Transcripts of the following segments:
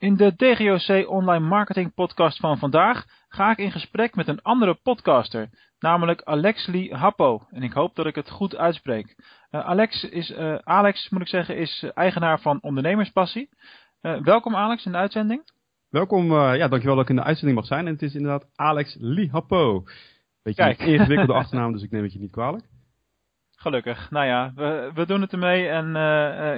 In de DGOC Online Marketing Podcast van vandaag ga ik in gesprek met een andere podcaster, namelijk Alex Lee Happo. En ik hoop dat ik het goed uitspreek. Uh, Alex, is, uh, Alex, moet ik zeggen, is eigenaar van Ondernemerspassie. Uh, welkom Alex in de uitzending. Welkom, ja, dankjewel dat ik in de uitzending mag zijn. En het is inderdaad Alex Lee Happo. Beetje Kijk. een ingewikkelde achternaam, dus ik neem het je niet kwalijk. Gelukkig. Nou ja, we, we doen het ermee en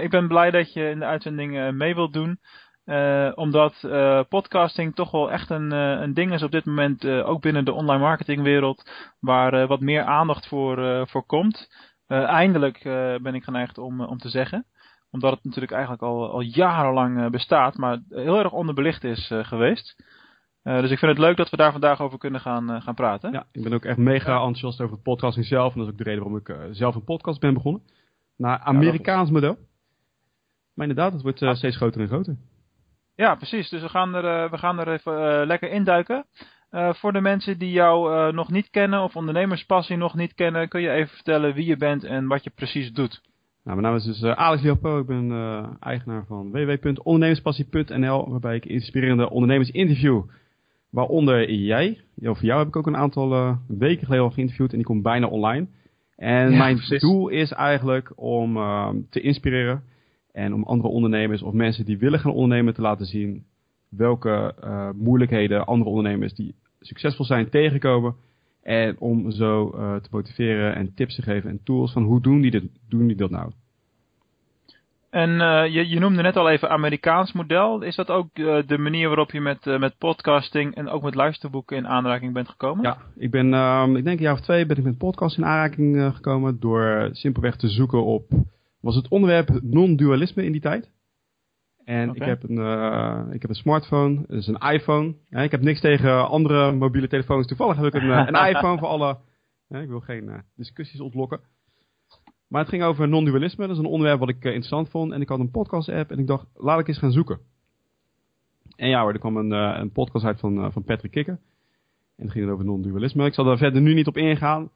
ik ben blij dat je in de uitzending mee wilt doen. Uh, omdat uh, podcasting toch wel echt een, uh, een ding is op dit moment, ook binnen de online marketingwereld, waar wat meer aandacht voor, voor komt. eindelijk ben ik geneigd om, om te zeggen. Omdat het natuurlijk eigenlijk al, al jarenlang bestaat, maar heel erg onderbelicht is geweest. dus ik vind het leuk dat we daar vandaag over kunnen gaan, gaan praten. Ja, ik ben ook echt mega enthousiast over het podcasting zelf. En dat is ook de reden waarom ik zelf een podcast ben begonnen. Naar Amerikaans model. Maar inderdaad, het wordt steeds groter en groter. Ja, precies. Dus we gaan er, uh, we gaan er even uh, lekker induiken. Uh, voor de mensen die jou nog niet kennen of ondernemerspassie nog niet kennen, kun je even vertellen wie je bent en wat je precies doet. Nou, mijn naam is dus Alex Leopo. Ik ben eigenaar van www.ondernemerspassie.nl, waarbij ik inspirerende ondernemers interview. Waaronder jij. Over jou heb ik ook een aantal weken geleden al geïnterviewd en die komt bijna online. En mijn doel is eigenlijk om te inspireren en om andere ondernemers of mensen die willen gaan ondernemen te laten zien welke uh, moeilijkheden andere ondernemers die succesvol zijn tegenkomen. En om zo uh, te motiveren en tips te geven en tools van hoe doen die, dit, doen die dat nou. En uh, je, je, noemde net al even Amerikaans model. Is dat ook de manier waarop je met, met podcasting en ook met luisterboeken in aanraking bent gekomen? Ja, ik ben, ehm, ik denk een jaar of twee ben ik met podcast in aanraking gekomen door simpelweg te zoeken op was het onderwerp non-dualisme in die tijd. En ik, heb een, uh, ik heb een smartphone, dus een iPhone. Ja, ik heb niks tegen andere mobiele telefoons. Toevallig heb ik een, eh, een iPhone voor alle. Ja, ik wil geen uh, discussies ontlokken. Maar het ging over non-dualisme. Dat is een onderwerp wat ik interessant vond. En ik had een podcast-app en ik dacht, laat ik eens gaan zoeken. En ja hoor, er kwam een, een podcast uit van, van Patrick Kikker. En het ging over non-dualisme. Ik zal daar verder nu niet op ingaan.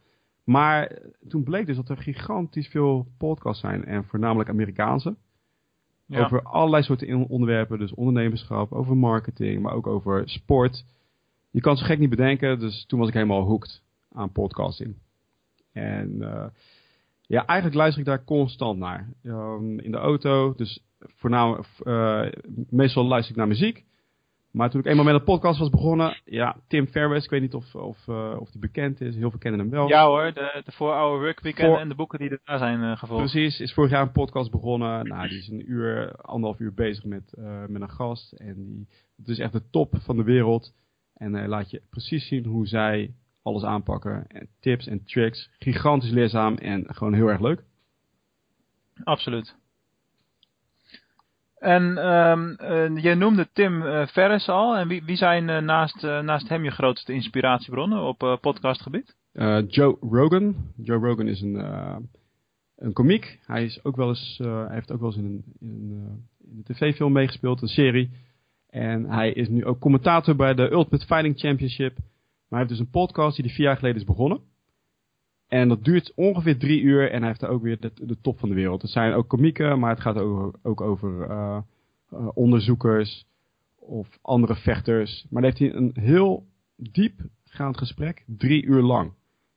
Maar toen bleek dus dat er gigantisch veel podcasts zijn. En voornamelijk Amerikaanse. Over allerlei soorten onderwerpen. Dus ondernemerschap, over marketing, maar ook over sport. Je kan ze gek niet bedenken. Dus toen was ik helemaal hooked aan podcasting. En uh, ja, eigenlijk luister ik daar constant naar. Um, in de auto. Dus voornamelijk, uh, meestal luister ik naar muziek. Maar toen ik eenmaal met een podcast was begonnen, ja, Tim Ferriss, ik weet niet of, of, uh, of die bekend is, heel veel kennen hem wel. Ja hoor, de, de Four Hour Work Weekend en de boeken die daar zijn uh, gevolgd. Precies, is vorig jaar een podcast begonnen. Nou, die is een uur, anderhalf uur bezig met, uh, met een gast. En die, het is echt de top van de wereld. En hij laat je precies zien hoe zij alles aanpakken. En tips en tricks. Gigantisch leerzaam en gewoon heel erg leuk. Absoluut. En um, je noemde Tim uh, Ferriss al. En wie, wie zijn uh, naast, naast hem je grootste inspiratiebronnen op podcastgebied? Joe Rogan. Joe Rogan is een, een komiek. Hij, is ook wel eens, hij heeft ook wel eens in een, in een, in een tv-film meegespeeld, een serie. En hij is nu ook commentator bij de Ultimate Fighting Championship. Maar hij heeft dus een podcast die hij vier jaar geleden is begonnen. En dat duurt ongeveer drie uur en hij heeft daar ook weer de, de top van de wereld. Het zijn ook komieken, maar het gaat ook, ook over uh, uh, onderzoekers of andere vechters. Maar dan heeft hij een heel diepgaand gesprek, drie uur lang.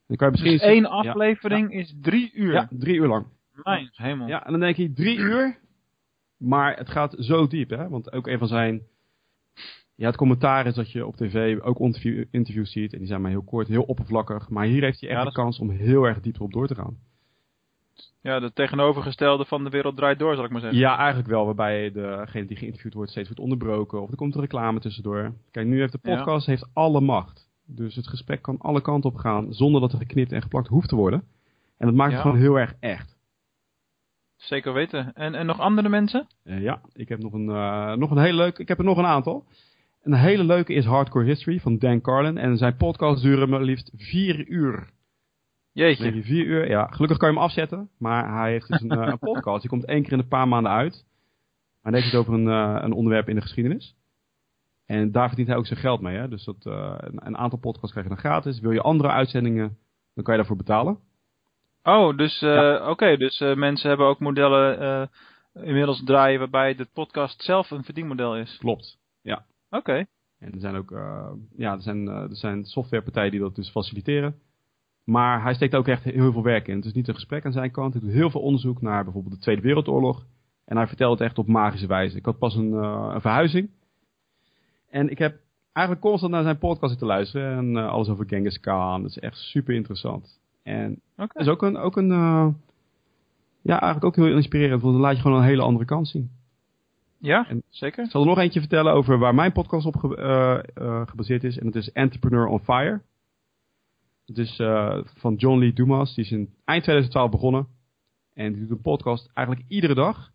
Dan kan je misschien dus één aflevering is drie uur? Ja, drie uur lang. Mijn hemel. Ja, en dan denk je drie uur, maar het gaat zo diep, hè. Want ook een van zijn ja, het commentaar is dat je op tv ook interview, interviews ziet. En die zijn maar heel kort, heel oppervlakkig. Maar hier heeft hij echt de kans om heel erg diep op door te gaan. Ja, de tegenovergestelde van de wereld draait door, zal ik maar zeggen. Ja, eigenlijk wel. Waarbij degene die geïnterviewd wordt steeds wordt onderbroken. Of er komt een reclame tussendoor. Kijk, nu heeft de podcast heeft alle macht. Dus het gesprek kan alle kanten op gaan. Zonder dat er geknipt en geplakt hoeft te worden. En dat maakt het gewoon heel erg echt. Zeker weten. En, en nog andere mensen? Uh, ja, ik heb nog een, uh, nog een hele leuk. Ik heb er nog een aantal. Een hele leuke is Hardcore History van Dan Carlin. En zijn podcast duren maar liefst vier uur. Jeetje. Je, vier uur, ja. Gelukkig kan je hem afzetten. Maar hij heeft dus een, uh, een podcast. Die komt één keer in een paar maanden uit. Maar heeft het over een, uh, een onderwerp in de geschiedenis. En daar verdient hij ook zijn geld mee. Hè? Dus dat, uh, een, een, aantal podcasts krijg je dan gratis. Wil je andere uitzendingen, dan kan je daarvoor betalen. Oh, dus ja. oké. Okay, dus mensen hebben ook modellen inmiddels draaien waarbij de podcast zelf een verdienmodel is. Klopt, ja. Oké. En er zijn ook ja, er zijn, er zijn softwarepartijen die dat dus faciliteren. Maar hij steekt ook echt heel veel werk in. Het is niet een gesprek aan zijn kant. Hij doet heel veel onderzoek naar bijvoorbeeld de Tweede Wereldoorlog. En hij vertelt het echt op magische wijze. Ik had pas een, een verhuizing. En ik heb eigenlijk constant naar zijn podcast te luisteren. En uh, alles over Genghis Khan. Dat is echt super interessant. En okay. is ook een, ook een uh, ja, eigenlijk ook heel inspirerend. Want dan laat je gewoon een hele andere kant zien. Ja, en zeker. Ik zal er nog eentje vertellen over waar mijn podcast op ge uh, gebaseerd is. En dat is Entrepreneur on Fire. Het is van John Lee Dumas. Die is in eind 2012 begonnen. En die doet een podcast eigenlijk iedere dag.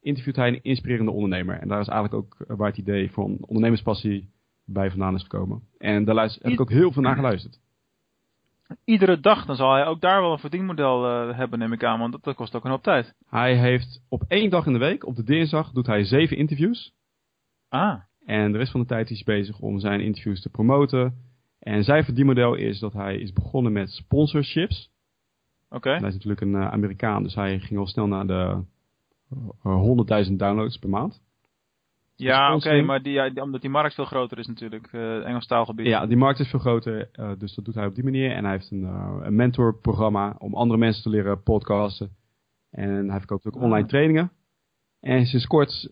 Interviewt hij een inspirerende ondernemer. En daar is eigenlijk ook waar het idee van ondernemerspassie bij vandaan is gekomen. En daar luister, heb ik ook heel veel naar geluisterd. Iedere dag, dan zal hij ook daar wel een verdienmodel uh, hebben, neem ik aan, want dat, kost ook een hoop tijd. Hij heeft op één dag in de week, op de dinsdag, doet hij zeven interviews. Ah. En de rest van de tijd is hij bezig om zijn interviews te promoten. En zijn verdienmodel is dat hij is begonnen met sponsorships. Oké. Okay. Hij is natuurlijk een uh, Amerikaan, dus hij ging al snel naar de uh, 100.000 downloads per maand. Ja, oké, maar die, ja, omdat die markt veel groter is natuurlijk, uh, Engels taalgebied. Ja, die markt is veel groter, uh, dus dat doet hij op die manier. En hij heeft een, uh, een mentorprogramma om andere mensen te leren podcasten. En hij verkoopt ook online trainingen. En sinds kort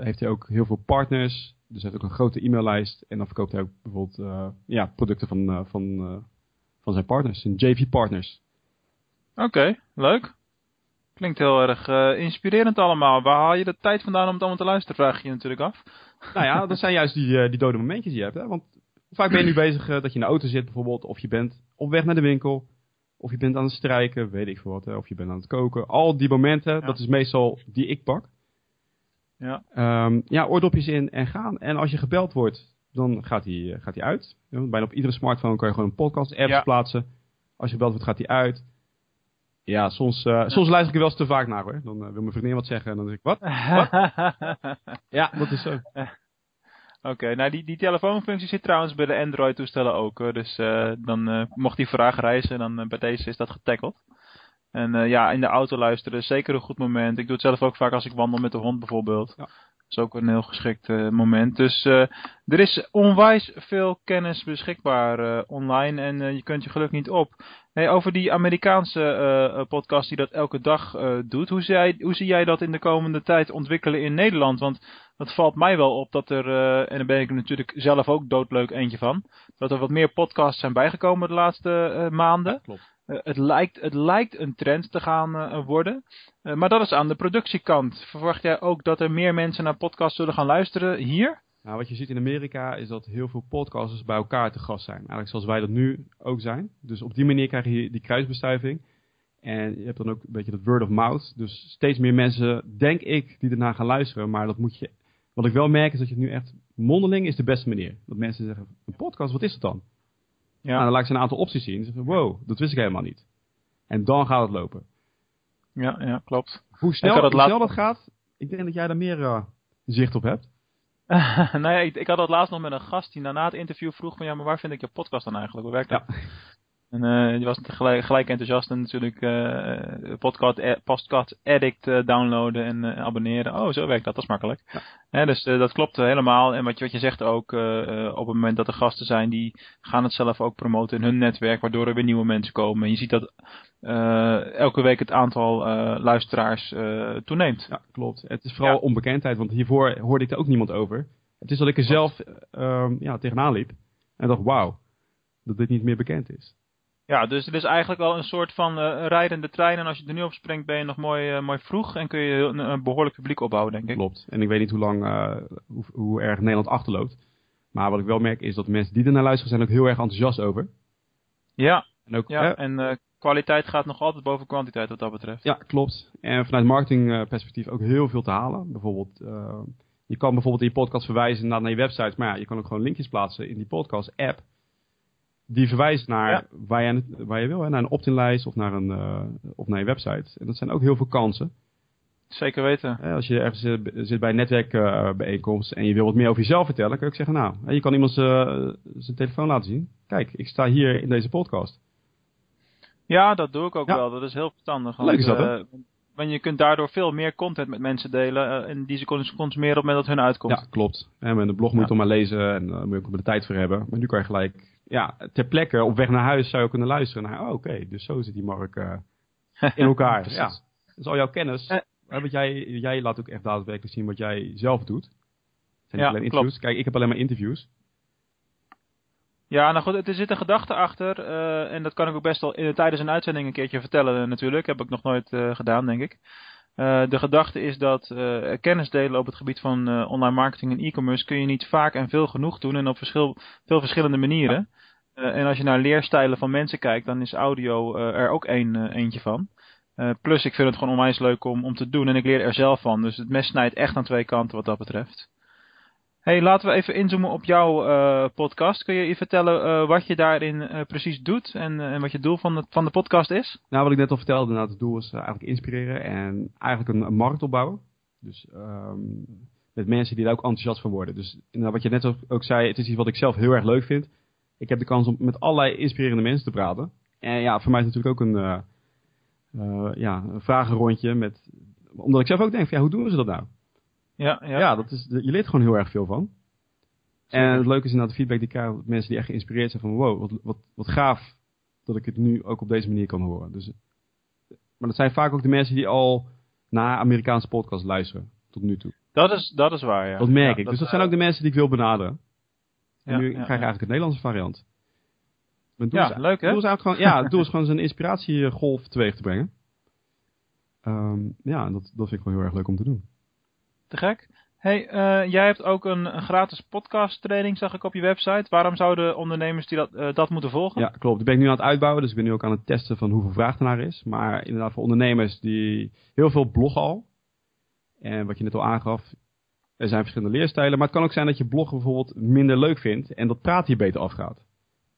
heeft hij ook heel veel partners. Dus hij heeft ook een grote e-maillijst. En dan verkoopt hij ook bijvoorbeeld ja, producten van, van, van zijn partners, zijn JV partners. Oké, leuk. Klinkt heel erg uh, inspirerend allemaal. Waar haal je de tijd vandaan om het allemaal te luisteren, vraag je je natuurlijk af. Nou ja, dat zijn juist die, uh, die dode momentjes die je hebt. Hè? Want vaak ben je nu bezig uh, dat je in de auto zit bijvoorbeeld. Of je bent op weg naar de winkel. Of je bent aan het strijken, weet ik veel wat. Hè? Of je bent aan het koken. Al die momenten, ja. dat is meestal die ik pak. Ja. Um, ja, oordopjes in en gaan. En als je gebeld wordt, dan gaat hij gaat uit. Bijna op iedere smartphone kan je gewoon een podcast apps ja. plaatsen. Als je gebeld wordt, gaat hij uit. Ja, soms, uh, soms luister ik er wel eens te vaak naar hoor. Dan uh, wil mijn vriendin wat zeggen en dan denk ik, wat? wat? ja, dat is zo. Oké, okay, nou die, die telefoonfunctie zit trouwens bij de Android toestellen ook. Hoor. Dus uh, dan mocht die vraag reizen, dan bij deze is dat getackled. En ja, in de auto luisteren is zeker een goed moment. Ik doe het zelf ook vaak als ik wandel met de hond bijvoorbeeld. Ja is ook een heel geschikt moment. Dus er is onwijs veel kennis beschikbaar online en je kunt je geluk niet op. Hey, over die Amerikaanse podcast die dat elke dag doet, hoe zie, jij, hoe zie jij dat in de komende tijd ontwikkelen in Nederland? Want dat valt mij wel op dat er, en daar ben ik natuurlijk zelf ook doodleuk eentje van, dat er wat meer podcasts zijn bijgekomen de laatste maanden. klopt. Het, lijkt, het lijkt een trend te gaan worden. Maar dat is aan de productiekant. Verwacht jij ook dat er meer mensen naar podcasts zullen gaan luisteren hier? Nou, wat je ziet in Amerika is dat heel veel podcasters bij elkaar te gast zijn. Eigenlijk zoals wij dat nu ook zijn. Dus op die manier krijg je die kruisbestuiving. En je hebt dan ook een beetje dat word of mouth. Dus steeds meer mensen, denk ik, die ernaar gaan luisteren. Maar dat moet je... Wat ik wel merk is dat je het nu echt... Mondeling is de beste manier. Dat mensen zeggen, een podcast, wat is het dan? Ja. Nou, dan laat ik ze een aantal opties zien. Zeggen, wow, dat wist ik helemaal niet. En dan gaat het lopen. Ja, ja klopt. Hoe snel, dat, hoe snel dat gaat, ik denk dat jij daar meer uh, zicht op hebt. nee, ik, ik, had dat laatst nog met een gast die na het interview vroeg van ja, maar waar vind ik je podcast dan eigenlijk? Hoe werkt dat? En uh, die was gelijk, gelijk enthousiast en natuurlijk uh, podcast, e-, podcast Addict uh, downloaden en abonneren. Oh, zo werkt dat, dat is makkelijk. Ja. dus dat klopt helemaal. En wat je, wat je zegt ook, op het moment dat er gasten zijn, die gaan het zelf ook promoten in hun netwerk, waardoor er weer nieuwe mensen komen. En je ziet dat elke week het aantal luisteraars toeneemt. Ja, klopt. Het is vooral ja. onbekendheid, want hiervoor hoorde ik er ook niemand over. Het is dat ik er zelf ja, tegenaan liep en dacht, wauw, dat dit niet meer bekend is. Ja, dus het is eigenlijk wel een soort van uh, rijdende trein. En als je er nu op springt, ben je nog mooi, uh, mooi vroeg. En kun je een, een, behoorlijk publiek opbouwen, denk ik. Klopt. En ik weet niet hoe lang, uh, hoe, hoe, erg Nederland achterloopt. Maar wat ik wel merk is dat mensen die er naar luisteren zijn ook heel erg enthousiast over. Ja, en, ook, ja, en kwaliteit gaat nog altijd boven kwantiteit wat dat betreft. Ja, klopt. En vanuit marketingperspectief ook heel veel te halen. Bijvoorbeeld, je kan bijvoorbeeld in je podcast verwijzen naar, naar je website. Maar ja, je kan ook gewoon linkjes plaatsen in die podcast app die verwijst naar waar, je, waar je wil, hè, naar een opt-in-lijst of, naar een, uh, of naar je website. En dat zijn ook heel veel kansen. Zeker weten. als je ergens uh, zit bij een netwerkbijeenkomst en je wil wat meer over jezelf vertellen, kan ik zeggen, nou, je kan iemand zijn telefoon laten zien. Kijk, ik sta hier in deze podcast. Ja, dat doe ik ook wel. Dat is heel verstandig. Leuk is dat, hè? want je kunt daardoor veel meer content met mensen delen en die ze consumeren op het moment dat hun uitkomt. Ja, klopt. En met een blog moet je toch maar lezen en daar moet je ook de tijd voor hebben. Maar nu kan je gelijk, ja, ter plekke op weg naar huis zou je kunnen luisteren naar, oh, oké, dus zo zit die markt in elkaar. ja. Dus al jouw kennis, uh, want jij, jij laat ook echt daadwerkelijk zien wat jij zelf doet. Zijn ja, alleen interviews. Klopt. Kijk, ik heb alleen maar interviews. Ja, nou goed, er zit een gedachte achter. Uh, en dat kan ik ook best wel in, tijdens een uitzending een keertje vertellen natuurlijk. Heb ik nog nooit gedaan, denk ik. Uh, de gedachte is dat kennis delen op het gebied van online marketing en e-commerce kun je niet vaak en veel genoeg doen. En op verschil, veel verschillende manieren. En als je naar leerstijlen van mensen kijkt, dan is audio er ook een, eentje van. plus ik vind het gewoon onwijs leuk om, om te doen en ik leer er zelf van. Dus het mes snijdt echt aan twee kanten wat dat betreft. Hey, laten we even inzoomen op jouw podcast. Kun je je vertellen wat je daarin precies doet en, en wat je doel van de, van de podcast is? Nou, wat ik net al vertelde, nou, het doel is eigenlijk inspireren en eigenlijk een, markt opbouwen. Dus um, met mensen die daar ook enthousiast van worden. Dus wat je net ook, zei, het is iets wat ik zelf heel erg leuk vind. Ik heb de kans om met allerlei inspirerende mensen te praten. En ja, voor mij is het natuurlijk ook een, ja, een vragenrondje. Met, omdat ik zelf ook denk, van, ja, hoe doen ze dat nou? Ja, ja. ja dat is, je leert gewoon heel erg veel van. En het leuke is inderdaad de feedback die ik krijg mensen die echt geïnspireerd zijn van wow, wat, wat, wat gaaf dat ik het nu ook op deze manier kan horen. Dus, maar dat zijn vaak ook de mensen die al naar Amerikaanse podcasts luisteren tot nu toe. Dat is, dat is waar, ja. Dat merk ik. dus dat zijn ook de mensen die ik wil benaderen. En nu krijg je eigenlijk het Nederlandse variant. ja, leuk hè? Doel is eigenlijk gewoon, ja, het doel is gewoon zijn inspiratiegolf teweeg te brengen. Um, ja, dat, dat vind ik wel heel erg leuk om te doen. Te gek. Hey, uh, jij hebt ook een, een, gratis podcast training, zag ik op je website. Waarom zouden ondernemers die dat, uh, dat moeten volgen? Ja, klopt. Die ben ik nu aan het uitbouwen, dus ik ben nu ook aan het testen van hoeveel vraag er naar is. Maar inderdaad voor ondernemers die heel veel bloggen al. En wat je net al aangaf, er zijn verschillende leerstijlen. Maar het kan ook zijn dat je bloggen bijvoorbeeld minder leuk vindt en dat praat hier beter afgaat.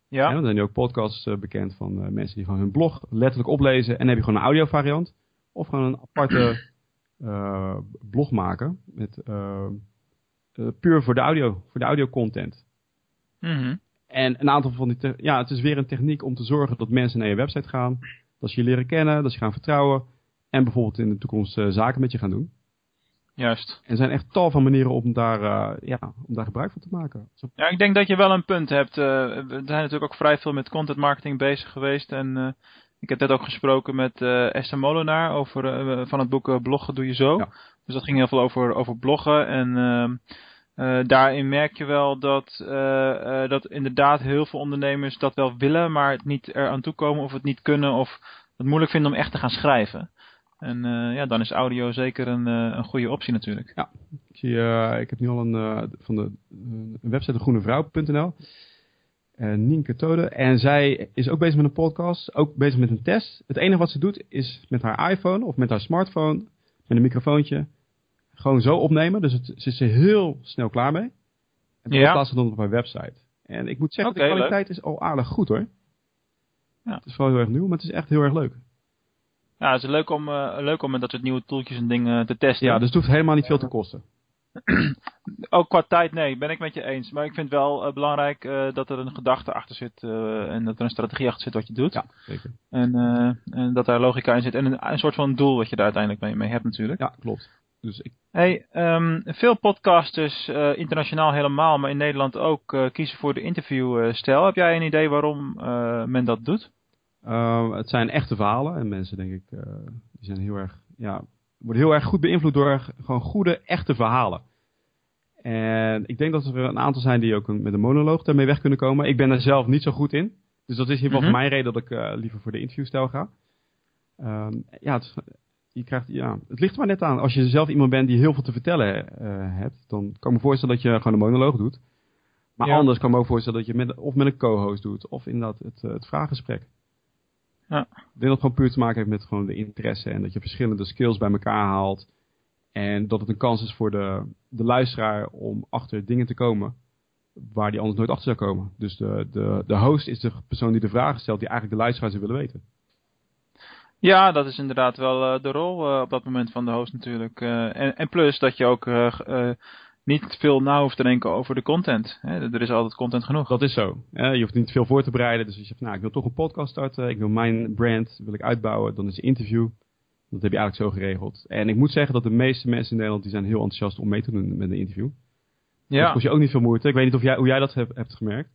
Ja. En dan zijn nu ook podcasts uh, bekend van mensen die van hun blog letterlijk oplezen. En dan heb je gewoon een audio variant. Of gewoon een aparte uh, blog maken. Met, puur voor de audio, voor de audio content. Mm En een aantal van die, ja, het is weer een techniek om te zorgen dat mensen naar je website gaan. Dat ze je leren kennen, dat ze gaan vertrouwen. En bijvoorbeeld in de toekomst zaken met je gaan doen. Juist. En er zijn echt tal van manieren om daar, uh, ja, om daar gebruik van te maken. Ja, ik denk dat je wel een punt hebt. Uh, we zijn natuurlijk ook vrij veel met content marketing bezig geweest. En uh, ik heb net ook gesproken met Esther Molenaar over, van het boek Bloggen doe je zo. Ja. Dus dat ging heel veel over, over bloggen. En ehm, daarin merk je wel dat, dat inderdaad heel veel ondernemers dat wel willen, maar het niet eraan toekomen of het niet kunnen of het moeilijk vinden om echt te gaan schrijven. En ja, dan is audio zeker een, een goede optie natuurlijk. Ja, ik, zie, ik heb nu al een, van de een website groenevrouw.nl. Nienke Tode. En zij is ook bezig met een podcast, ook bezig met een test. Het enige wat ze doet is met haar iPhone of met haar smartphone, met een microfoontje, gewoon zo opnemen. Dus het, ze is er heel snel klaar mee. En dat ja. ze dan op haar website. En ik moet zeggen, de kwaliteit is al aardig goed hoor. Ja. Het is wel heel erg nieuw, maar het is echt heel erg leuk. Ja, het is leuk om, uh, leuk om met dat soort nieuwe tooltjes en dingen te testen. Ja, dus het hoeft helemaal niet veel te kosten. Ook qua tijd, nee, ben ik met je eens. Maar ik vind wel uh, belangrijk uh, dat er een gedachte achter zit en dat er een strategie achter zit wat je doet. Ja, zeker. En, en dat daar logica in zit en een, een, soort van doel wat je daar uiteindelijk mee, mee hebt natuurlijk. Ja, klopt. Dus ik... Hey, um, veel podcasters, internationaal helemaal, maar in Nederland ook, kiezen voor de interviewstijl. Heb jij een idee waarom men dat doet? Ehm, het zijn echte verhalen en mensen denk ik, die zijn heel erg, ja, wordt heel erg goed beïnvloed door gewoon goede, echte verhalen. En ik denk dat er een aantal zijn die ook met een monoloog daarmee weg kunnen komen. Ik ben er zelf niet zo goed in. Dus dat is in ieder geval mm mijn reden dat ik uh, liever voor de interviewstijl ga. Um, ja, het, je krijgt, ja, het ligt er maar net aan. Als je zelf iemand bent die heel veel te vertellen uh, hebt, dan kan ik me voorstellen dat je gewoon een monoloog doet. Maar ja. anders kan ik me ook voorstellen dat je met, of met een co-host doet, of inderdaad het, het vraaggesprek. Ja. Ik denk dat het gewoon puur te maken heeft met gewoon de interesse en dat je verschillende skills bij elkaar haalt. En dat het een kans is voor de, de luisteraar om achter dingen te komen waar die anders nooit achter zou komen. Dus de, de, de host is de persoon die de vragen stelt die eigenlijk de luisteraar zou willen weten. Ja, dat is inderdaad wel uh, de rol uh, op dat moment van de host natuurlijk. Uh, en, en, plus dat je ook niet veel na hoeft te denken over de content. Hè? Er is altijd content genoeg. Dat is zo. je hoeft niet veel voor te bereiden. Dus als je zegt, nou, ik wil toch een podcast starten. Ik wil mijn brand wil ik uitbouwen. Dan is een interview Dat heb je eigenlijk zo geregeld. En ik moet zeggen dat de meeste mensen in Nederland die zijn heel enthousiast om mee te doen met een interview. Ja. Dat kost je ook niet veel moeite. Ik weet niet of jij, hoe jij dat hebt, hebt gemerkt.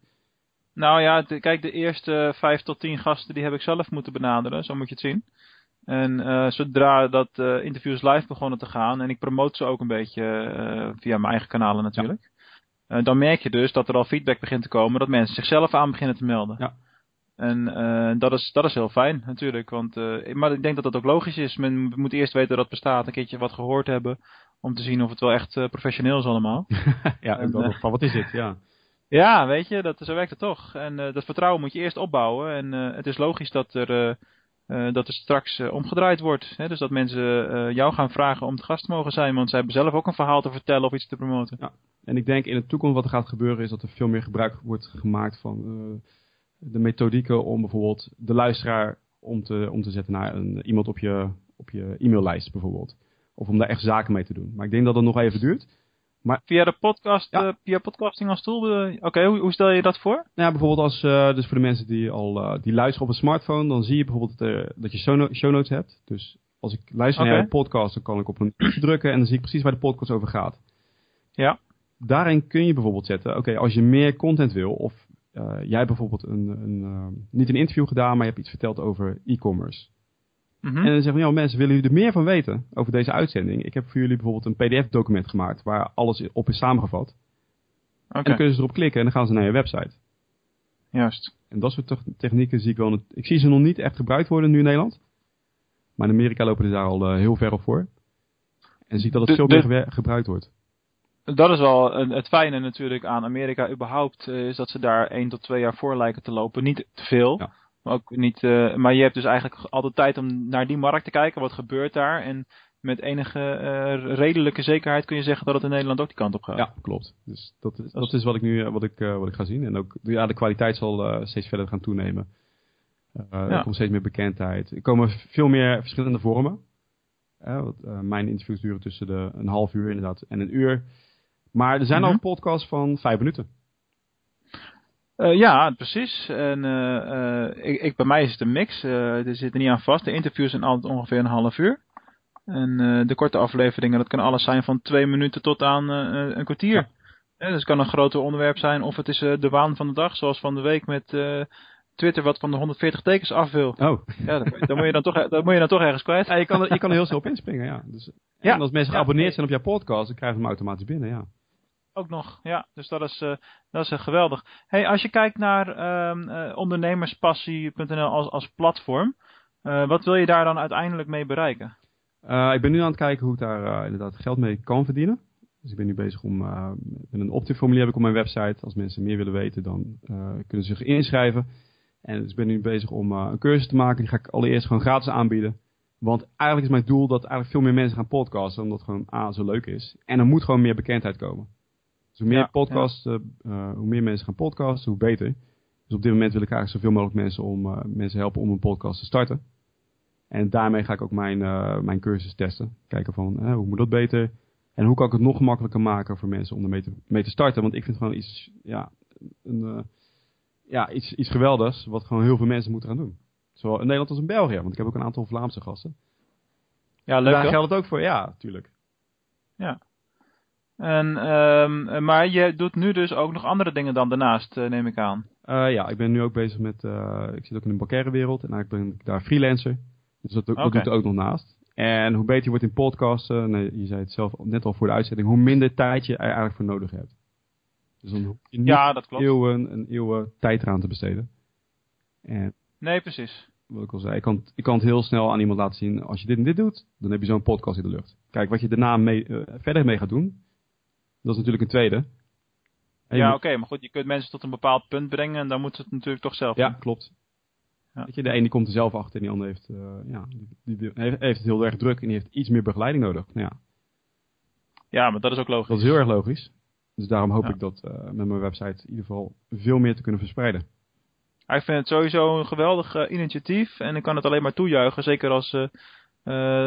Nou ja, kijk, de eerste vijf tot tien gasten die heb ik zelf moeten benaderen, zo moet je het zien. En uh, zodra dat uh, interviews live begonnen te gaan, en ik promote ze ook een beetje uh, via mijn eigen kanalen natuurlijk. Ja. dan merk je dus dat er al feedback begint te komen, dat mensen zichzelf aan beginnen te melden. Ja. En dat, is, dat is heel fijn natuurlijk. Want, maar ik denk dat dat ook logisch is. Men moet eerst weten dat het bestaat, een keertje wat gehoord hebben. Om te zien of het wel echt professioneel is allemaal. ja, en, van wat is het, ja. Ja, weet je, dat, zo werkt het toch. En dat vertrouwen moet je eerst opbouwen. En het is logisch dat er uh, dat er straks uh, omgedraaid wordt. Hè? Dus dat mensen uh, jou gaan vragen om te gast te mogen zijn. Want zij hebben zelf ook een verhaal te vertellen of iets te promoten. Ja. En ik denk in de toekomst wat er gaat gebeuren is dat er veel meer gebruik wordt gemaakt van de methodieken om bijvoorbeeld de luisteraar om te, om te zetten naar een, iemand op je, op je e-maillijst bijvoorbeeld. Of om daar echt zaken mee te doen. Maar ik denk dat dat nog even duurt. Maar, via de podcast, ja. uh, via podcasting als tool? Oké, hoe, hoe, stel je dat voor? Nou ja, bijvoorbeeld als, uh, dus voor de mensen die al die luisteren op een smartphone, dan zie je bijvoorbeeld dat je show, notes hebt. Dus als ik luister naar een podcast, dan kan ik op een drukken en dan zie ik precies waar de podcast over gaat. Ja. Daarin kun je bijvoorbeeld zetten, oké, als je meer content wil, of jij hebt bijvoorbeeld een, een niet een interview gedaan, maar je hebt iets verteld over e-commerce. Mm -hmm. En dan zeggen we, ja, mensen, willen jullie er meer van weten over deze uitzending? Ik heb voor jullie bijvoorbeeld een pdf-document gemaakt waar alles op is samengevat. Okay. En dan kunnen ze erop klikken en dan gaan ze naar je website. Juist. En dat soort technieken zie ik wel. Ik zie ze nog niet echt gebruikt worden nu in Nederland. Maar in Amerika lopen ze daar al uh, heel ver op voor. En zie ik dat het veel meer gebruikt wordt. Dat is wel een, het fijne natuurlijk aan Amerika überhaupt. Uh, is dat ze daar 1 tot 2 jaar voor lijken te lopen. Niet te veel. Ja. Ook niet, uh, maar je hebt dus eigenlijk altijd tijd om naar die markt te kijken. Wat gebeurt daar? En met enige uh, redelijke zekerheid kun je zeggen dat het in Nederland ook die kant op gaat. Ja, klopt. Dus dat is, dat is wat ik nu wat ik, uh, wat ik ga zien. En ook ja, de kwaliteit zal steeds verder gaan toenemen. Ja. Er komt steeds meer bekendheid. Er komen veel meer verschillende vormen. mijn interviews duren tussen de een half uur inderdaad en een uur. Maar er zijn mm -hmm. al podcasts van vijf minuten. Uh, ja, precies. En uh, ik, ik, bij mij is het een mix. er zit er niet aan vast. De interviews zijn altijd ongeveer een half uur. En de korte afleveringen, dat kan alles zijn van twee minuten tot aan een kwartier. Ja. dus het kan een groter onderwerp zijn, of het is de waan van de dag, zoals van de week met Twitter wat van de 140 tekens af wil. Oh. Ja, dan, moet je dan toch, dan moet je dan toch ergens kwijt. Ja, je, kan er, je kan er heel snel op inspringen, ja. Dus, ja. En als mensen geabonneerd zijn op jouw podcast, dan krijgen ze hem automatisch binnen, ja. Ook nog, ja. Dus dat is, uh, dat is uh, geweldig. Hey, als je kijkt naar uh, ondernemerspassie.nl als, als platform, wat wil je daar dan uiteindelijk mee bereiken? ik ben nu aan het kijken hoe ik daar inderdaad geld mee kan verdienen. Dus ik ben nu bezig om, met een opt-in-formulier heb ik op mijn website. Als mensen meer willen weten, dan kunnen ze zich inschrijven. En dus ik ben nu bezig om een cursus te maken. Die ga ik allereerst gewoon gratis aanbieden. Want eigenlijk is mijn doel dat eigenlijk veel meer mensen gaan podcasten. Omdat gewoon A, zo leuk is. En er moet gewoon meer bekendheid komen. Dus hoe meer podcasts, uh, hoe meer mensen gaan podcasten, hoe beter. Dus op dit moment wil ik eigenlijk zoveel mogelijk mensen, om, uh, mensen helpen om een podcast te starten. En daarmee ga ik ook mijn, uh, mijn cursus testen. Kijken van hoe moet dat beter. En hoe kan ik het nog gemakkelijker maken voor mensen om ermee te, mee te starten. Want ik vind gewoon iets, ja, een, ja, iets, iets geweldigs. Wat gewoon heel veel mensen moeten gaan doen. Zowel in Nederland als in België. Want ik heb ook een aantal Vlaamse gasten. Ja, leuk. Daar geldt het ook voor, ja, tuurlijk. Ja. En, um, maar je doet nu dus ook nog andere dingen dan daarnaast, uh, neem ik aan. Uh, ja, ik ben nu ook bezig met, uh, ik zit ook in de bankaire wereld en eigenlijk ben ik daar freelancer. Dus dat, dat doe ik ook nog naast. En hoe beter je wordt in podcasten, nee, je zei het zelf net al voor de uitzending, hoe minder tijd je er eigenlijk voor nodig hebt. Dus dan hoef je niet ja, dat klopt. Eeuwen, een eeuwen tijd eraan te besteden. En nee, precies. Wat ik al zei, ik kan, ik kan het heel snel aan iemand laten zien, als je dit en dit doet, dan heb je zo'n podcast in de lucht. Kijk, wat je daarna mee, verder mee gaat doen, dat is natuurlijk een tweede. ja, oké, maar goed, je kunt mensen tot een bepaald punt brengen en dan moet het natuurlijk toch zelf Ja, klopt. Ja. Weet je, de ene die komt er zelf achter en die andere heeft, uh, ja, die, die, heeft, heeft, het heel erg druk en die heeft iets meer begeleiding nodig. Nou ja. ja, maar dat is ook logisch. Dat is heel erg logisch. Dus daarom hoop ik dat uh, met mijn website in ieder geval veel meer te kunnen verspreiden. Ik vind het sowieso een geweldig uh, initiatief en ik kan het alleen maar toejuichen. Zeker als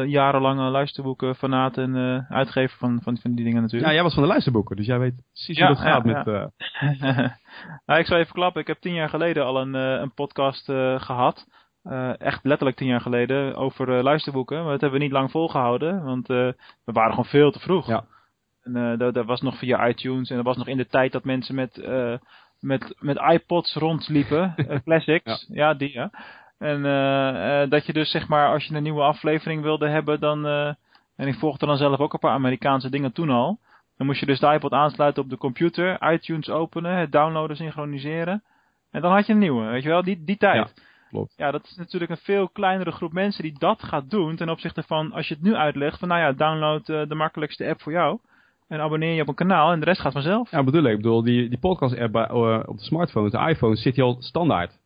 jarenlange luisterboeken fanaat en uh, uitgever van, van, van die dingen natuurlijk. Ja, jij was van de luisterboeken, dus jij weet precies hoe dat gaat met... Uh... nou, ik zal even klappen, ik heb tien jaar geleden al een, een podcast gehad. echt letterlijk tien jaar geleden over luisterboeken. Maar dat hebben we niet lang volgehouden, want we waren gewoon veel te vroeg. Ja. En dat, dat, was nog via iTunes en dat was nog in de tijd dat mensen met, met, met iPods rondliepen, classics, ja. ja. die ja. En dat je dus zeg maar, als je een nieuwe aflevering wilde hebben, dan, en ik volgde dan zelf ook een paar Amerikaanse dingen toen al. Dan moest je dus de iPod aansluiten op de computer, iTunes openen, het downloaden, synchroniseren. En dan had je een nieuwe, weet je wel, die, die tijd. Ja, klopt. Ja, dat is natuurlijk een veel kleinere groep mensen die dat gaat doen ten opzichte van als je het nu uitlegt van nou ja, download uh, de makkelijkste app voor jou. En abonneer je op een kanaal en de rest gaat vanzelf. Ja, bedoel ik. Ik bedoel, die, die podcast app bij, uh, op de smartphones, de iPhone, zit hier al standaard.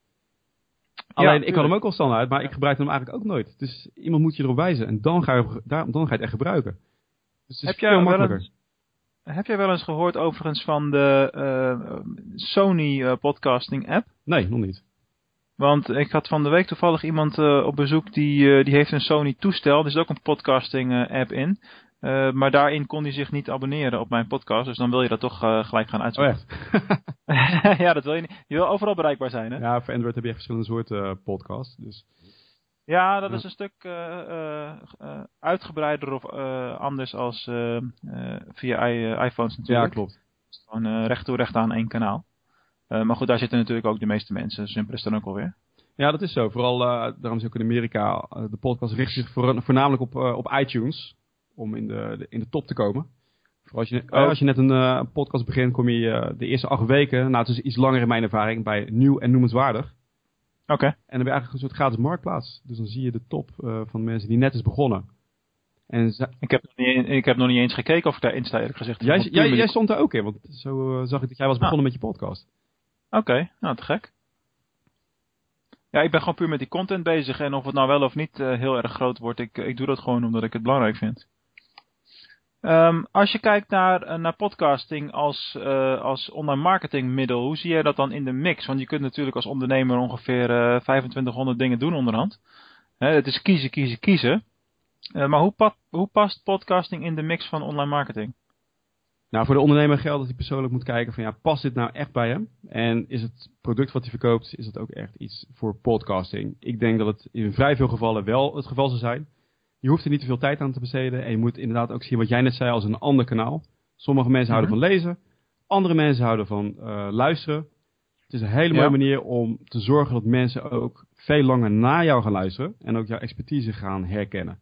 Alleen, ja, ik had hem ook al standaard, maar ik gebruik hem eigenlijk ook nooit. Dus iemand moet je erop wijzen en dan ga je, dan ga je het echt gebruiken. Dus het is Heb veel makkelijker. Heb jij wel eens gehoord overigens van de uh, Sony uh, podcasting app? Nee, nog niet. Want ik had van de week toevallig iemand uh, op bezoek die, die heeft een Sony toestel. Er zit ook een podcasting app in. Maar daarin kon hij zich niet abonneren op mijn podcast. Dus dan wil je dat toch gelijk gaan uitzoeken. Oh echt? ja, dat wil je niet. Je wil overal bereikbaar zijn hè? Ja, voor Android heb je verschillende soorten podcasts. Dus... Ja, dat is een stuk uh, uh, uitgebreider of anders als via iPhones natuurlijk. Ja, klopt. Gewoon recht toe recht aan één kanaal. maar goed, daar zitten natuurlijk ook de meeste mensen. Simpel is dan ook alweer. Ja, dat is zo. Vooral, daarom is ook in Amerika, de podcast richt zich voornamelijk op, op iTunes. Om in de, in de top te komen. Als, je, oh. als je net een podcast begint, kom je de eerste acht weken, nou het is iets langer in mijn ervaring, bij nieuw en noemenswaardig. Oké. En dan heb je eigenlijk een soort gratis marktplaats. Dus dan zie je de top uh, van mensen die net is begonnen. En ik, heb nog niet, ik heb nog niet eens gekeken of ik daarin sta, eerlijk gezegd. Jij, jij, jij, stond daar ook in, want zo zag ik dat jij was begonnen ah. met je podcast. Oké, nou te gek. Ja, ik ben gewoon puur met die content bezig. En of het nou wel of niet heel erg groot wordt, ik, ik doe dat gewoon omdat ik het belangrijk vind. Um, als je kijkt naar, uh, naar podcasting als, uh, als online marketingmiddel, hoe zie jij dat dan in de mix? Want je kunt natuurlijk als ondernemer ongeveer uh, eh, 2500 dingen doen onderhand. Het is kiezen, kiezen, kiezen. maar hoe, hoe past podcasting in de mix van online marketing? Nou, voor de ondernemer geldt dat hij persoonlijk moet kijken van ja, past dit nou echt bij hem? En is het product wat hij verkoopt, is dat ook echt iets voor podcasting? Ik denk dat het in vrij veel gevallen wel het geval zou zijn. Je hoeft er niet te veel tijd aan te besteden. En je moet inderdaad ook zien wat jij net zei als een ander kanaal. Sommige mensen houden mhm. van lezen. Andere mensen houden van uh, luisteren. Het is een hele mooie manier om te zorgen dat mensen ook veel langer naar jou gaan luisteren. En ook jouw expertise gaan herkennen.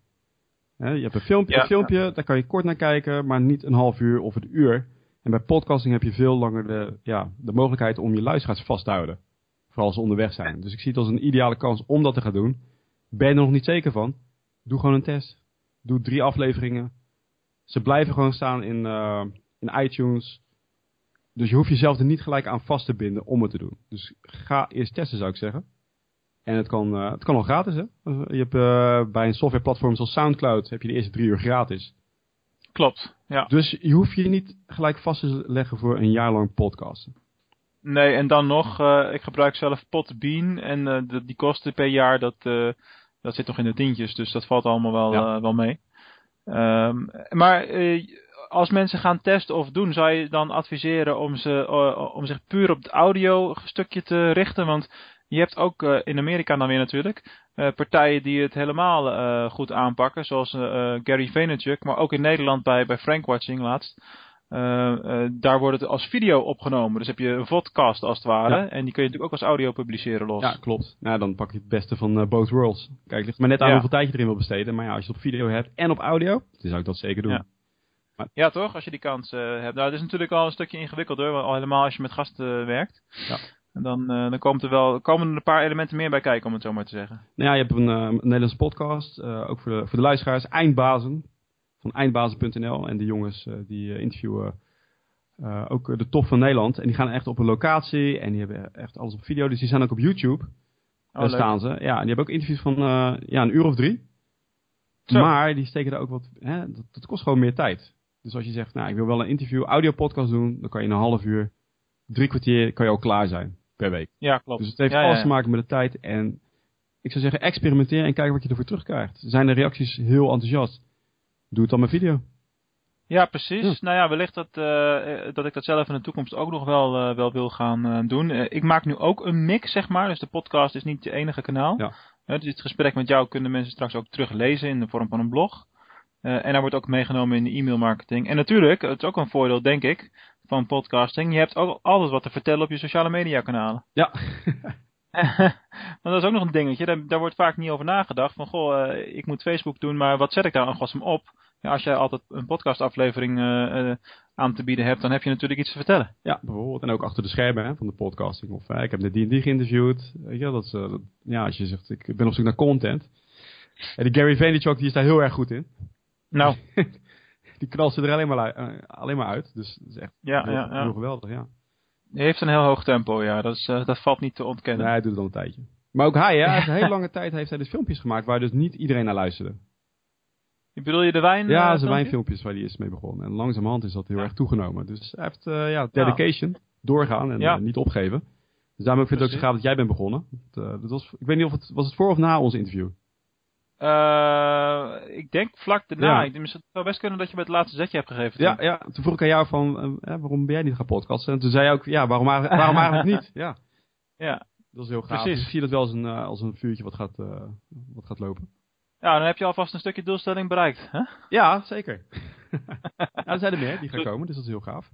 je hebt een filmpje, een filmpje, daar kan je kort naar kijken, maar niet een half uur of een uur. En bij podcasting heb je veel langer de, ja, de mogelijkheid om je luisteraars vast te houden. Vooral als ze onderweg zijn. Dus ik zie het als een ideale kans om dat te gaan doen. Ben je er nog niet zeker van? Doe gewoon een test. Doe drie afleveringen. Ze blijven gewoon staan in, uh, in iTunes. Dus je hoeft jezelf er niet gelijk aan vast te binden om het te doen. Dus ga eerst testen zou ik zeggen. En het kan, uh, het kan al gratis hè. Je hebt uh, bij een softwareplatform zoals Soundcloud heb je de eerste drie uur gratis. Klopt, ja. Dus je hoeft je niet gelijk vast te leggen voor een jaar lang podcasten. Nee, en dan nog, uh, ik gebruik zelf Podbean en die kosten per jaar, dat, dat zit nog in de tientjes, dus dat valt allemaal wel, ja. uh, wel mee. Um, maar uh, als mensen gaan testen of doen, zou je dan adviseren om, ze, uh, om zich puur op het audio stukje te richten? Want je hebt ook in Amerika dan weer natuurlijk partijen die het helemaal goed aanpakken, zoals Gary Vaynerchuk, maar ook in Nederland bij, bij Frank Watching laatst. Uh, daar wordt het als video opgenomen. Dus heb je een podcast als het ware. En die kun je natuurlijk ook als audio publiceren los. Ja, klopt. Nou, dan pak je het beste van uh, both worlds. Kijk, het ligt maar net aan hoeveel tijd je erin wil besteden. Maar ja, als je het op video hebt en op audio, dan zou ik dat zeker doen. Ja, maar... ja toch? Als je die kans hebt. Nou, het is natuurlijk al een stukje ingewikkelder. Al helemaal als je met gasten werkt. Ja. En dan, dan komt er wel, komen er een paar elementen meer bij kijken, om het zo maar te zeggen. Nou ja, je hebt een, een Nederlandse podcast. ook voor de, voor de luisteraars. Eindbazen van eindbazen.nl. En de jongens uh, die uh, interviewen uh, ook de top van Nederland. En die gaan echt op een locatie en die hebben echt alles op video. Dus die zijn ook op YouTube. Oh, Daar staan ze. Ja, en die hebben ook interviews van ja, een uur of drie. Zo. Maar die steken daar ook wat... Hè, dat, dat, kost gewoon meer tijd. Dus als je zegt, nou ik wil wel een interview, audio podcast doen. Dan kan je in een half uur, drie kwartier, kan je al klaar zijn per week. Ja, klopt. Dus het heeft ja, alles te maken met de tijd. En ik zou zeggen, experimenteer en kijk wat je ervoor terugkrijgt. Zijn de reacties heel enthousiast? Doe het dan met video. Ja, precies. Nou ja, wellicht dat, dat ik dat zelf in de toekomst ook nog wel, wel wil gaan doen. ik maak nu ook een mix, zeg maar. Dus de podcast is niet het enige kanaal. Ja. dus het gesprek met jou kunnen mensen straks ook teruglezen in de vorm van een blog. en daar wordt ook meegenomen in de e-mail marketing. En natuurlijk, het is ook een voordeel, denk ik, van podcasting. Je hebt ook alles wat te vertellen op je sociale media kanalen. Ja. maar dat is ook nog een dingetje. Daar, daar, wordt vaak niet over nagedacht. Van, goh, uh, ik moet Facebook doen, maar wat zet ik daar nog op? Ja, als jij altijd een podcastaflevering uh, uh, aan te bieden hebt, dan heb je natuurlijk iets te vertellen. Ja, bijvoorbeeld. En ook achter de schermen hè, van de podcasting. Of ik heb en die geïnterviewd. Weet je, dat, dat, ja, als je zegt, ik ben op zoek naar content. En die Gary Vaynerchuk, die is daar heel erg goed in. Nou. die knalt ze er alleen maar, alleen maar uit. Dus dat is echt ja, heel, ja, ja. heel geweldig, ja. Hij heeft een heel hoog tempo, ja. Dat, is, uh, dat valt niet te ontkennen. Nee, hij doet het al een tijdje. Maar ook hij, hè. Hij heeft een hele lange tijd heeft hij dus filmpjes gemaakt waar dus niet iedereen naar luisterde. Ik bedoel je de wijn? Ja, uh, zijn wijnfilmpjes waar hij is mee begonnen. En langzamerhand is dat heel erg toegenomen. Dus hij heeft uh, ja, dedication, doorgaan en ja. niet opgeven. Dus daarom vind ik het ook zo gaaf dat jij bent begonnen. Dat, dat was, ik weet niet of het, was het voor of na ons interview? Uh, ik denk vlak daarna. Ja. Ik het zou best kunnen dat je met het laatste zetje hebt gegeven. Ja, ja, toen vroeg ik aan jou van, uh, waarom ben jij niet gaan podcasten? En toen zei je ook, ja, waarom, waarom eigenlijk niet? Ja. ja. Dat is heel gaaf. Precies. Dus ik zie dat wel als een, uh, als een vuurtje wat gaat, wat gaat lopen. Ja, dan heb je alvast een stukje doelstelling bereikt. Hè? Ja, zeker. ja, er zijn er meer die gaan komen, dus dat is heel gaaf.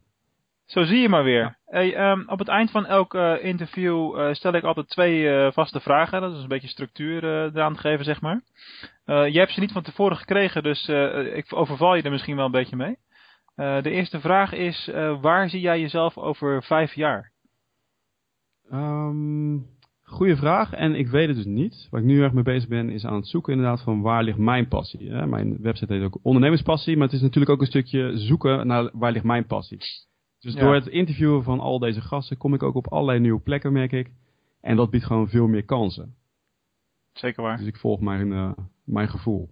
Zo zie je maar weer. Hey, um, op het eind van elk uh, interview uh, stel ik altijd twee uh, vaste vragen. Dat is een beetje structuur eraan te geven, zeg maar. je hebt ze niet van tevoren gekregen, dus ik overval je er misschien wel een beetje mee. de eerste vraag is, waar zie jij jezelf over vijf jaar? Um, goeie vraag en ik weet het dus niet. Waar ik nu erg mee bezig ben is aan het zoeken inderdaad van waar ligt mijn passie. Hè? Mijn website heet ook ondernemerspassie, maar het is natuurlijk ook een stukje zoeken naar waar ligt mijn passie. Dus door het interviewen van al deze gasten kom ik ook op allerlei nieuwe plekken, merk ik. En dat biedt gewoon veel meer kansen. Zeker waar. Dus ik volg mijn, uh, mijn gevoel.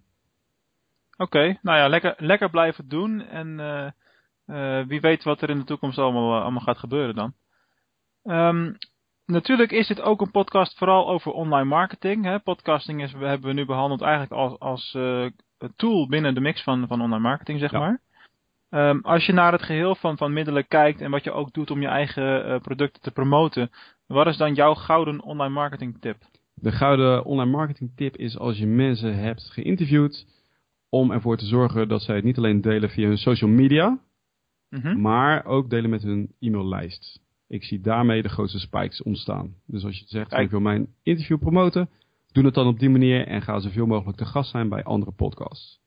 Oké, nou ja, lekker, lekker blijven doen. En uh, uh, wie weet wat er in de toekomst allemaal, allemaal gaat gebeuren dan. Um, natuurlijk is dit ook een podcast vooral over online marketing. Hè. Podcasting is, hebben we nu behandeld eigenlijk als, als tool binnen de mix van, van online marketing, zeg maar. Um, als je naar het geheel van, van middelen kijkt en wat je ook doet om je eigen uh, producten te promoten, wat is dan jouw gouden online marketing tip? De gouden online marketing tip is als je mensen hebt geïnterviewd, om ervoor te zorgen dat zij het niet alleen delen via hun social media, mm -hmm. maar ook delen met hun e-maillijst. Ik zie daarmee de grootste spikes ontstaan. Dus als je zegt, ik wil mijn interview promoten, doe het dan op die manier en ga zoveel mogelijk te gast zijn bij andere podcasts.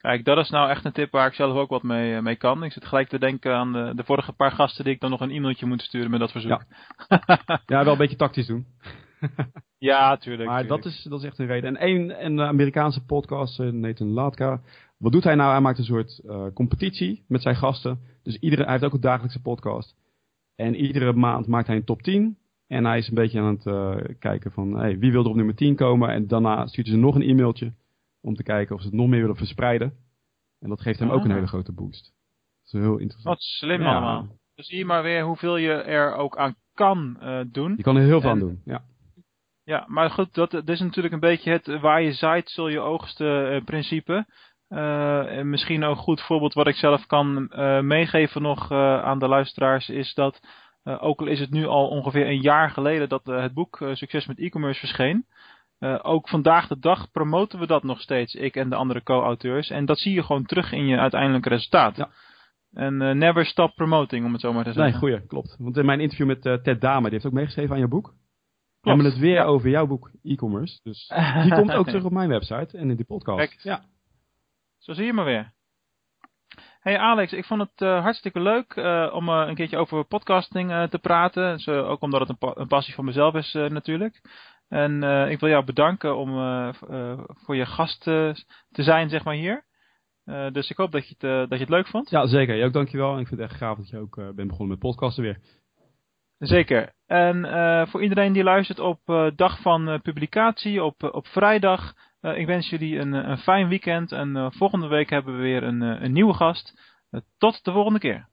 Kijk, dat is nou echt een tip waar ik zelf ook wat mee, eh, mee kan. Ik zit gelijk te denken aan de, de vorige paar gasten die ik dan nog een e-mailtje moet sturen met dat verzoek. Ja, ja wel een beetje tactisch doen. ja, tuurlijk. Maar Dat, is, dat is echt een reden. En een, een Amerikaanse podcast, eh, Nathan Latka. Wat doet hij nou? Hij maakt een soort uh, competitie met zijn gasten. Dus iedere, hij heeft ook een dagelijkse podcast. En iedere maand maakt hij een top 10. En hij is een beetje aan het uh, kijken van hey, wie wil er op nummer 10 komen. En daarna stuurt hij ze nog een e-mailtje. Om te kijken of ze het nog meer willen verspreiden. En dat geeft hem ook een ah. hele grote boost. Dat is heel interessant. Wat slim allemaal. Dus zie je maar weer hoeveel je er ook aan kan uh, doen. Je kan er heel veel aan doen, ja. Ja, maar goed, dat, dat, is natuurlijk een beetje het waar je zaait zul je oogsten uh, principe. Uh, en misschien ook een goed voorbeeld wat ik zelf kan meegeven nog aan de luisteraars is dat, ook al is het nu al ongeveer een jaar geleden dat het boek Succes met e-commerce verscheen, uh, ook vandaag de dag promoten we dat nog steeds, ik en de andere co-auteurs. En dat zie je gewoon terug in je uiteindelijke resultaat. Ja. En uh, never stop promoting, om het zo maar te zeggen. Nee, goeie, klopt. Want in mijn interview met uh, Ted Dame, die heeft ook meegeschreven aan je boek. We hebben het weer over jouw boek e-commerce. Dus die komt ook terug op mijn website en in die podcast. Kijk, ja. Zo zie je maar weer. Hey Alex, ik vond het uh, hartstikke leuk uh, om uh, een keertje over podcasting te praten. Dus, ook omdat het een, pa een, passie van mezelf is natuurlijk. En uh, ik wil jou bedanken om uh, uh, voor je gast te zijn, zeg maar, hier. dus ik hoop dat je, het, dat je het leuk vond. Ja, zeker. Jij ook dankjewel. En ik vind het echt gaaf dat je ook bent begonnen met podcasten weer. Zeker. En voor iedereen die luistert op dag van publicatie, op, op vrijdag. ik wens jullie een, een fijn weekend. En volgende week hebben we weer een, een nieuwe gast. tot de volgende keer.